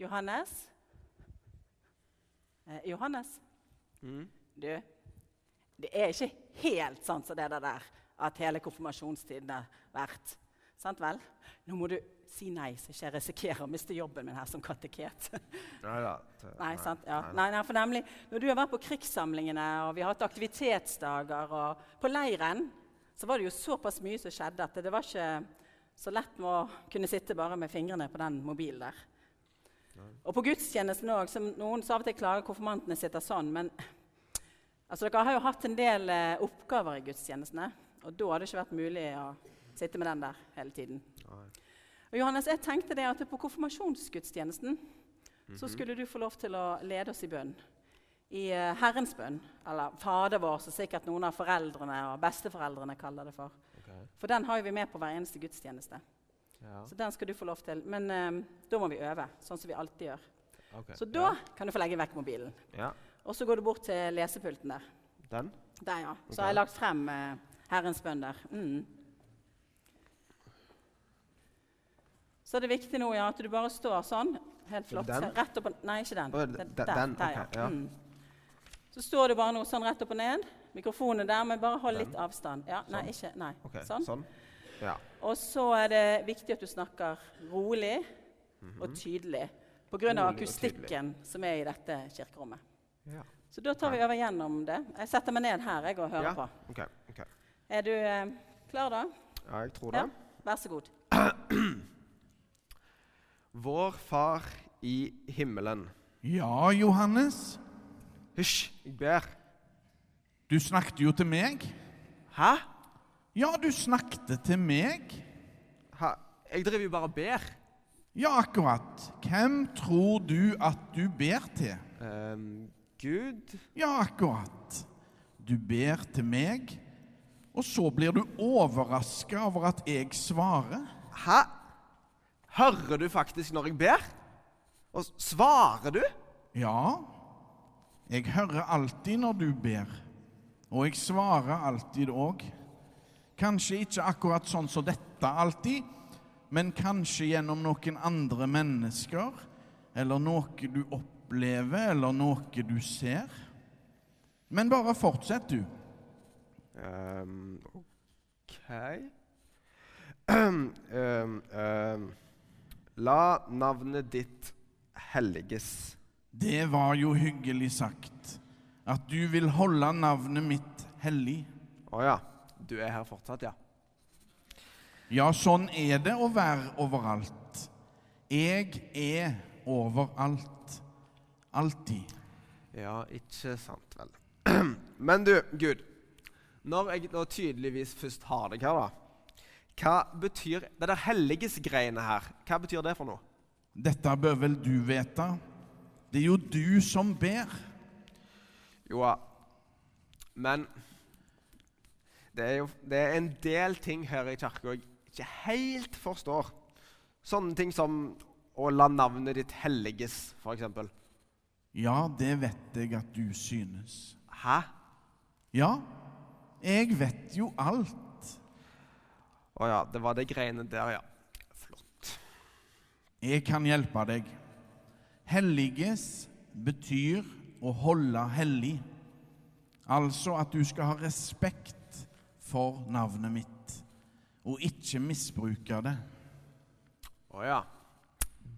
Johannes? Eh, Johannes? Mm. Du, det er ikke helt sånn som det der at hele konfirmasjonstiden har vært. Sant vel? Nå må du si nei, så ikke jeg risikerer å miste jobben min her som kateket. Nei da. Nei, sant? Ja. Nei, nei, for nemlig, når du har vært på krigssamlingene og vi har hatt aktivitetsdager og På leiren så var det jo såpass mye som skjedde at det var ikke så lett med å kunne sitte bare med fingrene på den mobilen der. Og på gudstjenesten òg, som noen så av og til klager konfirmantene sitter sånn, men altså, dere har jo hatt en del eh, oppgaver i gudstjenestene, og da har det ikke vært mulig å sitte med den der hele tiden. Nei. Og Johannes, jeg tenkte det at på konfirmasjonsgudstjenesten så skulle du få lov til å lede oss i bønn. I uh, Herrens bønn, eller Fader vår, som sikkert noen av foreldrene og besteforeldrene kaller det for. Okay. For den har vi med på hver eneste gudstjeneste. Ja. Så den skal du få lov til. Men eh, da må vi øve, sånn som vi alltid gjør. Okay. Så da kan du få legge vekk mobilen. Ja. Og så går du bort til lesepulten der. Den? Der, ja. Så okay. har jeg lagt frem uh, Herrens bønn der. Mm. Så er det viktig nå ja, at du bare står sånn. Helt flott. Den? Rett opp og Nei, ikke den. den, den- der, den, der, ok, ja. Mm. Så står du bare nå sånn rett opp og ned. Mikrofonen er der, men bare hold litt avstand. Ja, nei, Sånn. ikke, nei. Ok, Sånn. sånn. Ja. Og så er det viktig at du snakker rolig og tydelig. Pga. Akustikken som er i dette kirkerommet. Ja. Så da tar vi over gjennom det. Jeg setter meg ned her jeg, og hører Ja. på. Okay. Okay. Er du eh, klar, da? Ja, jeg tror Ja. det. Vær så god. Vår Far i himmelen. Ja, Johannes. Hysj, jeg ber. Du snakket jo til meg. Hæ? Ja, du snakket til meg. Ha, Jeg driver jo bare og ber. Ja, akkurat. Hvem tror du at du ber til? Um, Gud Ja, akkurat. Du ber til meg, og så blir du overraska over at jeg svarer. Hæ? Hører du faktisk når jeg ber? Og svarer du? Ja, jeg hører alltid når du ber, og jeg svarer alltid òg. Kanskje ikke akkurat sånn som dette alltid, men kanskje gjennom noen andre mennesker, eller noe du opplever, eller noe du ser. Men bare fortsett, du. Um, OK um, um, La navnet ditt helliges. Det var jo hyggelig sagt. At du vil holde navnet mitt hellig. Å ja. Du er her fortsatt, ja? Ja, sånn er det å være overalt. Jeg er overalt. Alltid. Ja, ikke sant vel. Men du, Gud. Når jeg nå tydeligvis først har deg her, da. Hva betyr det der helliges-greiene her? Hva betyr det for noe? Dette bør vel du vite. Det er jo du som ber. Jo. Men det er jo det er en del ting her i kirka jeg ikke helt forstår. Sånne ting som å la navnet ditt helliges, f.eks. Ja, det vet jeg at du synes. Hæ? Ja, jeg vet jo alt. Å ja, det var det greiene der, ja. Flott. Jeg kan hjelpe deg. Helliges betyr å holde hellig. Altså at du skal ha respekt for navnet mitt, og ikke misbruke det. Å ja.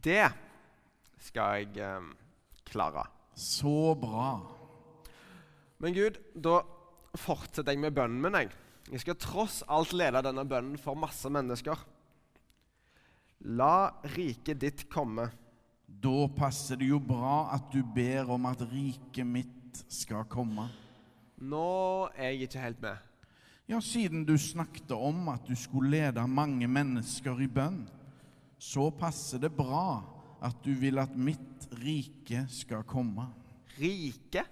Det skal jeg eh, klare. Så bra. Men Gud, da fortsetter jeg med bønnen min. Jeg. jeg skal tross alt lede denne bønnen for masse mennesker. La riket ditt komme. Da passer det jo bra at du ber om at riket mitt skal komme. Nå er jeg ikke helt med. Ja, siden du snakket om at du skulle lede mange mennesker i bønn, så passer det bra at du vil at mitt rike skal komme. Rike?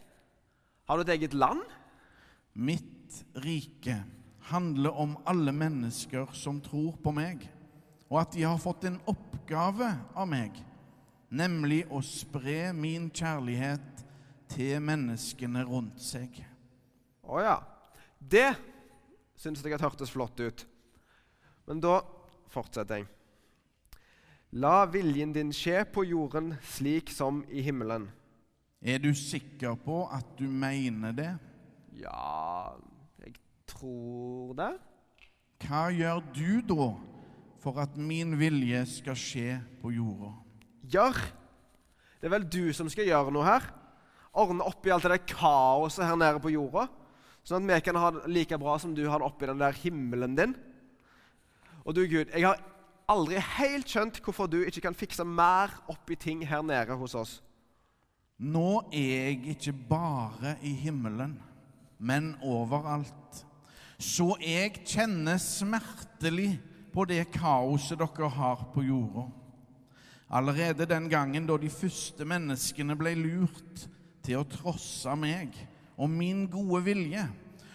Har du et eget land? Mitt rike handler om alle mennesker som tror på meg, og at de har fått en oppgave av meg, nemlig å spre min kjærlighet til menneskene rundt seg. Å ja. Det syns jeg at hørtes flott ut. Men da fortsetter jeg. La viljen din skje på jorden slik som i himmelen. Er du sikker på at du mener det? Ja Jeg tror det. Hva gjør du da for at min vilje skal skje på jorda? Gjør. Det er vel du som skal gjøre noe her. Ordne opp i alt det der kaoset her nede på jorda. Sånn at vi kan ha det like bra som du har det oppi den der himmelen din. Og du, Gud, jeg har aldri helt skjønt hvorfor du ikke kan fikse mer oppi ting her nede hos oss. Nå er jeg ikke bare i himmelen, men overalt. Så jeg kjenner smertelig på det kaoset dere har på jorda. Allerede den gangen da de første menneskene ble lurt til å trosse meg og min gode vilje,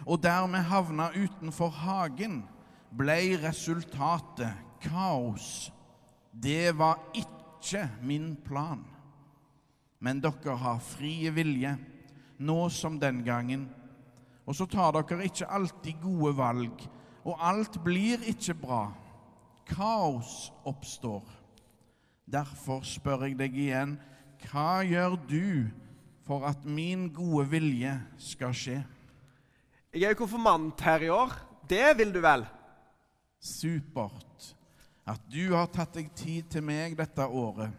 og dermed havna utenfor hagen, ble resultatet kaos. Det var ikke min plan. Men dere har frie vilje, nå som den gangen. Og så tar dere ikke alltid gode valg, og alt blir ikke bra. Kaos oppstår. Derfor spør jeg deg igjen, hva gjør du for at min gode vilje skal skje? Jeg er jo konfirmant her i år. Det vil du vel? Supert at du har tatt deg tid til meg dette året.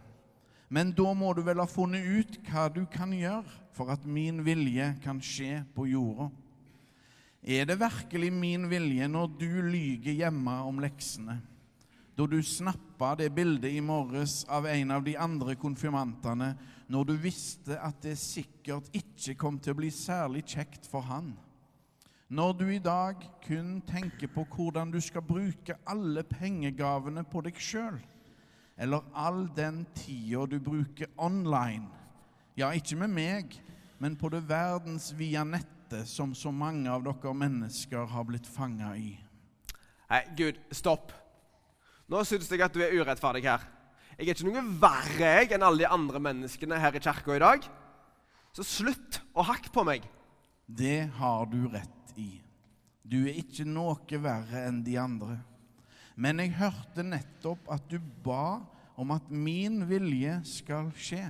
Men da må du vel ha funnet ut hva du kan gjøre for at min vilje kan skje på jorda. Er det virkelig min vilje når du lyger hjemme om leksene? Da du snappa det bildet i morges av en av de andre konfirmantene, når du visste at det sikkert ikke kom til å bli særlig kjekt for han? Når du i dag kun tenker på hvordan du skal bruke alle pengegavene på deg sjøl, eller all den tida du bruker online, ja, ikke med meg, men på det verdensvia nettet som så mange av dere mennesker har blitt fanga i. Nei, Gud, stopp. Nå syns jeg at du er urettferdig her. Jeg er ikke noe verre jeg enn alle de andre menneskene her i kirka i dag. Så slutt å hakke på meg. Det har du rett i. Du er ikke noe verre enn de andre. Men jeg hørte nettopp at du ba om at min vilje skal skje.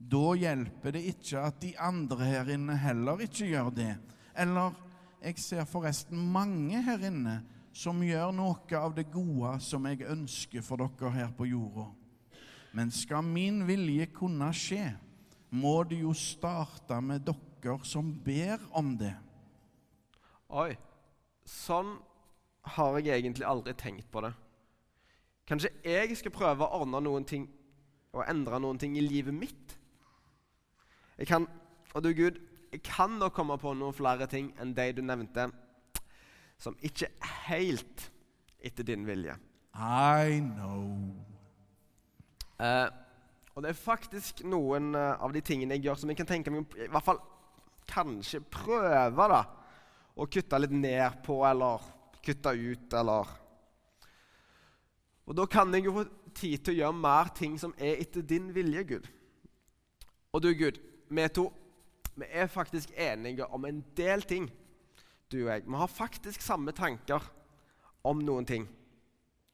Da hjelper det ikke at de andre her inne heller ikke gjør det. Eller jeg ser forresten mange her inne som gjør noe av det gode som jeg ønsker for dere her på jorda. Men skal min vilje kunne skje, må det jo starte med dere som ber om det. Oi, sånn har jeg egentlig aldri tenkt på det. Kanskje jeg skal prøve å ordne noen ting og endre noen ting i livet mitt? Jeg kan, og du Gud, jeg kan nok komme på noen flere ting enn de du nevnte, som ikke er helt etter din vilje. I know. Eh, og det er faktisk noen eh, av de tingene jeg gjør som jeg kan tenke meg i hvert fall kanskje prøve da, å kutte litt ned på, eller kutte ut, eller Og da kan jeg jo få tid til å gjøre mer ting som er etter din vilje, Gud. Og du, Gud, vi to vi er faktisk enige om en del ting, du og jeg. Vi har faktisk samme tanker om noen ting.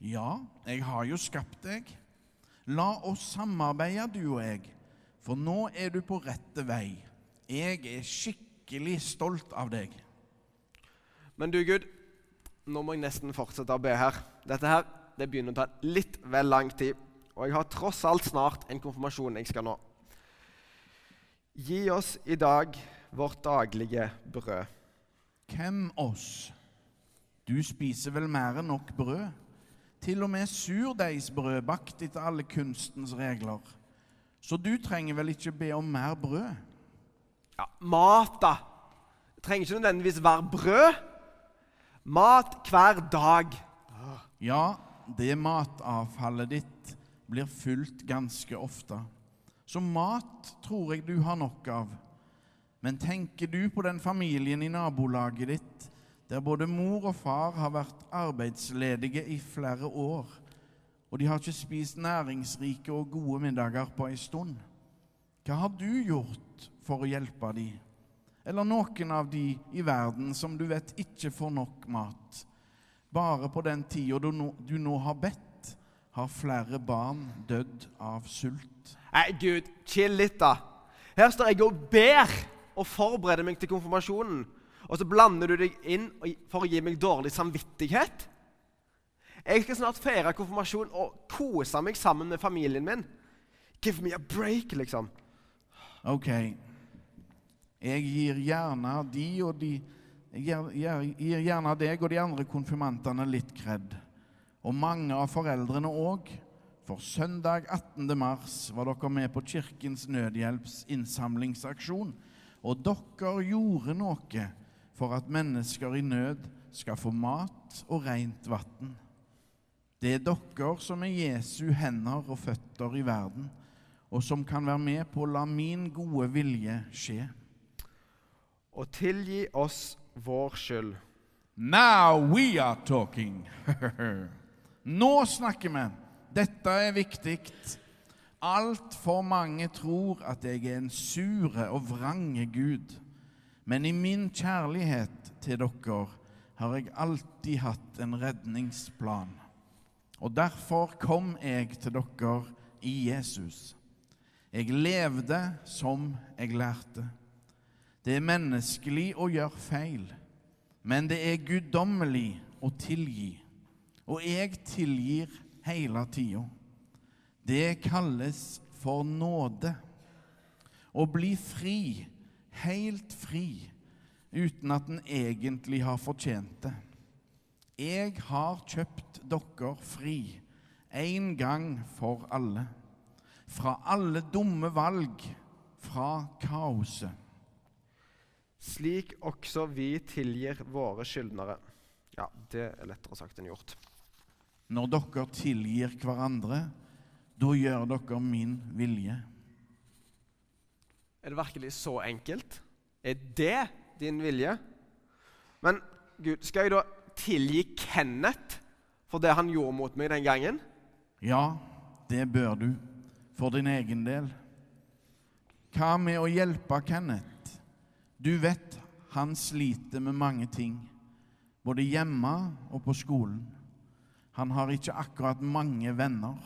Ja, jeg har jo skapt deg. La oss samarbeide, du og jeg, for nå er du på rette vei. Jeg er skikkelig stolt av deg. Men du, Gud, nå må jeg nesten fortsette å be her. Dette her det begynner å ta litt vel lang tid, og jeg har tross alt snart en konfirmasjon jeg skal nå. Gi oss i dag vårt daglige brød. Hvem oss? Du spiser vel mer enn nok brød? Til og med surdeigsbrød bakt etter alle kunstens regler. Så du trenger vel ikke be om mer brød? Ja, mat, da. Det trenger ikke nødvendigvis være brød. Mat hver dag. Ja, det matavfallet ditt blir fylt ganske ofte. Så mat tror jeg du har nok av. Men tenker du på den familien i nabolaget ditt der både mor og far har vært arbeidsledige i flere år, og de har ikke spist næringsrike og gode middager på ei stund? Hva har du gjort for å hjelpe dem? Eller noen av de i verden som du vet ikke får nok mat? Bare på den tida du, du nå har bedt, har flere barn dødd av sult. Nei, Gud, chill litt, da. Her står jeg og ber og forbereder meg til konfirmasjonen. Og så blander du deg inn for å gi meg dårlig samvittighet? Jeg skal snart feire konfirmasjon og kose meg sammen med familien min. Give me a break, liksom. Ok. Jeg gir gjerne de og de Jeg gir, gjerne deg og de andre konfirmantene litt kred. Og mange av foreldrene òg. For søndag 18. mars var dere med på Kirkens Nødhjelps innsamlingsaksjon. Og dere gjorde noe for at mennesker i nød skal få mat og rent vann. Det er dere som er Jesu hender og føtter i verden, og som kan være med på å la min gode vilje skje. Og tilgi oss vår skyld. Now we are talking. Nå snakker vi. Dette er viktig. Altfor mange tror at jeg er en sure og vrange Gud. Men i min kjærlighet til dere har jeg alltid hatt en redningsplan. Og derfor kom jeg til dere i Jesus. Jeg levde som jeg lærte. Det er menneskelig å gjøre feil, men det er guddommelig å tilgi. Og jeg tilgir hele tida. Det kalles for nåde. Å bli fri, helt fri, uten at en egentlig har fortjent det. Jeg har kjøpt dere fri en gang for alle. Fra alle dumme valg, fra kaoset. Slik også vi tilgir våre skyldnere. Ja, det er lettere sagt enn gjort. Når dere tilgir hverandre, da gjør dere min vilje. Er det virkelig så enkelt? Er det din vilje? Men Gud, skal jeg da tilgi Kenneth for det han gjorde mot meg den gangen? Ja, det bør du, for din egen del. Hva med å hjelpe Kenneth? Du vet han sliter med mange ting, både hjemme og på skolen. Han har ikke akkurat mange venner.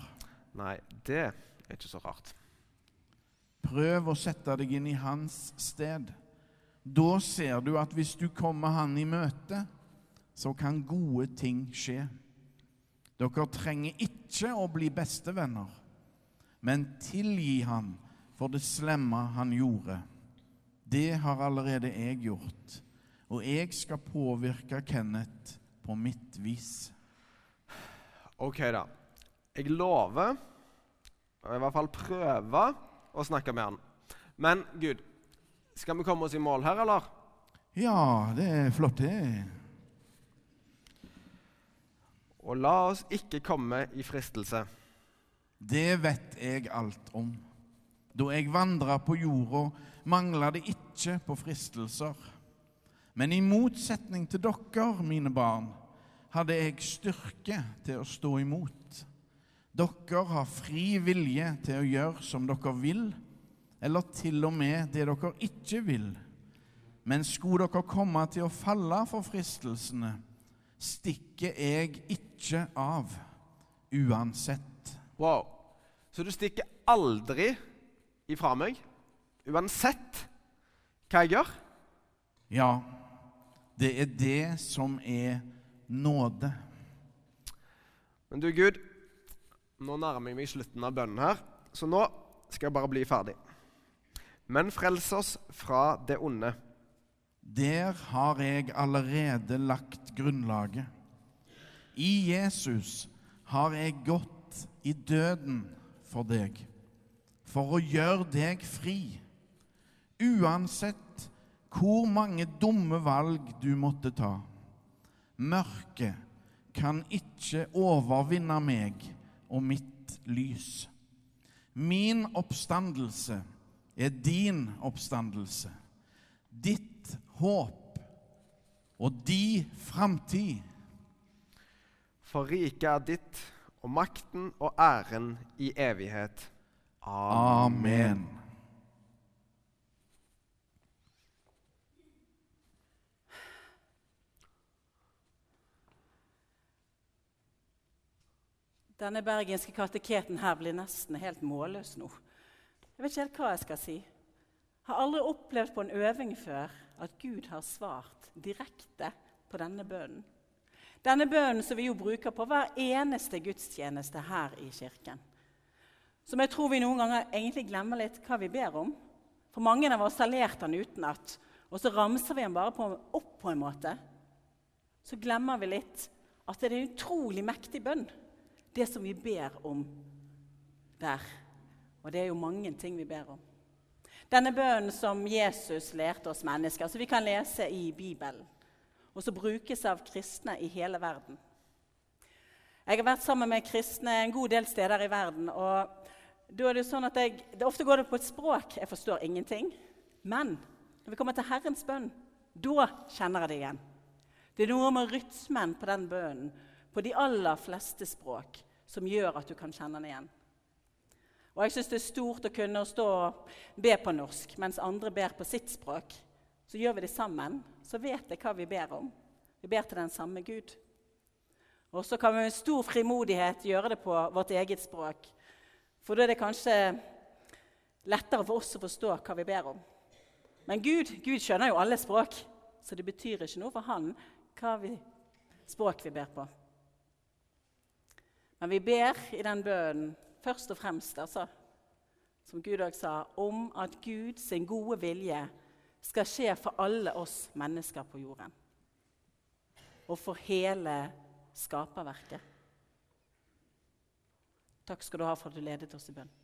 Nei, det er ikke så rart. Prøv å sette deg inn i hans sted. Da ser du at hvis du kommer han i møte, så kan gode ting skje. Dere trenger ikke å bli bestevenner, men tilgi han for det slemme han gjorde. Det har allerede jeg gjort, og jeg skal påvirke Kenneth på mitt vis. Ok, da. Jeg lover, og i hvert fall prøver, å snakke med han. Men Gud, skal vi komme oss i mål her, eller? Ja, det er flott, det. Og la oss ikke komme i fristelse. Det vet jeg alt om. Da jeg vandra på jorda, mangla det ikke på fristelser. Men i motsetning til dere, mine barn, hadde jeg styrke til å stå imot. Dere har fri vilje til å gjøre som dere vil, eller til og med det dere ikke vil. Men skulle dere komme til å falle for fristelsene, stikker jeg ikke av uansett. Wow. Så du stikker aldri ifra meg, uansett hva jeg gjør? Ja, det er det som er nåde. Men du, Gud, nå nærmer jeg meg slutten av bønnen her, så nå skal jeg bare bli ferdig. Men frels oss fra det onde. Der har jeg allerede lagt grunnlaget. I Jesus har jeg gått i døden for deg, for å gjøre deg fri. Uansett hvor mange dumme valg du måtte ta. Mørket kan ikke overvinne meg og mitt lys. Min oppstandelse er din oppstandelse. Ditt håp og di framtid. For riket er ditt, og makten og æren i evighet. Amen. Denne bergenske kateketen her blir nesten helt målløs nå. Jeg vet ikke helt hva jeg skal si. Jeg har aldri opplevd på en øving før at Gud har svart direkte på denne bønnen. Denne bønnen som vi jo bruker på hver eneste gudstjeneste her i kirken. Som jeg tror vi noen ganger egentlig glemmer litt hva vi ber om. For mange av oss har lært den utenat, og så ramser vi den bare på, opp på en måte. Så glemmer vi litt at det er en utrolig mektig bønn, det som vi ber om der. Og det er jo mange ting vi ber om. Denne bønnen som Jesus lærte oss mennesker, som vi kan lese i Bibelen, og som brukes av kristne i hele verden. Jeg har vært sammen med kristne en god del steder i verden. og da er det sånn at jeg, Ofte går det på et språk jeg forstår ingenting. Men når vi kommer til Herrens bønn, da kjenner jeg det igjen. Det er noe med rytmen på den bønnen på de aller fleste språk som gjør at du kan kjenne den igjen. Og jeg syns det er stort å kunne stå og be på norsk mens andre ber på sitt språk. Så gjør vi det sammen, så vet jeg hva vi ber om. Vi ber til den samme Gud. Og så kan vi med stor frimodighet gjøre det på vårt eget språk. For da er det kanskje lettere for oss å forstå hva vi ber om. Men Gud, Gud skjønner jo alle språk, så det betyr ikke noe for han hva vi, språk vi ber på. Men vi ber i den bønnen først og fremst, altså, som Gud òg sa, om at Guds gode vilje skal skje for alle oss mennesker på jorden. Og for hele skaperverket. Takk skal du ha for at du ledet oss i bønn.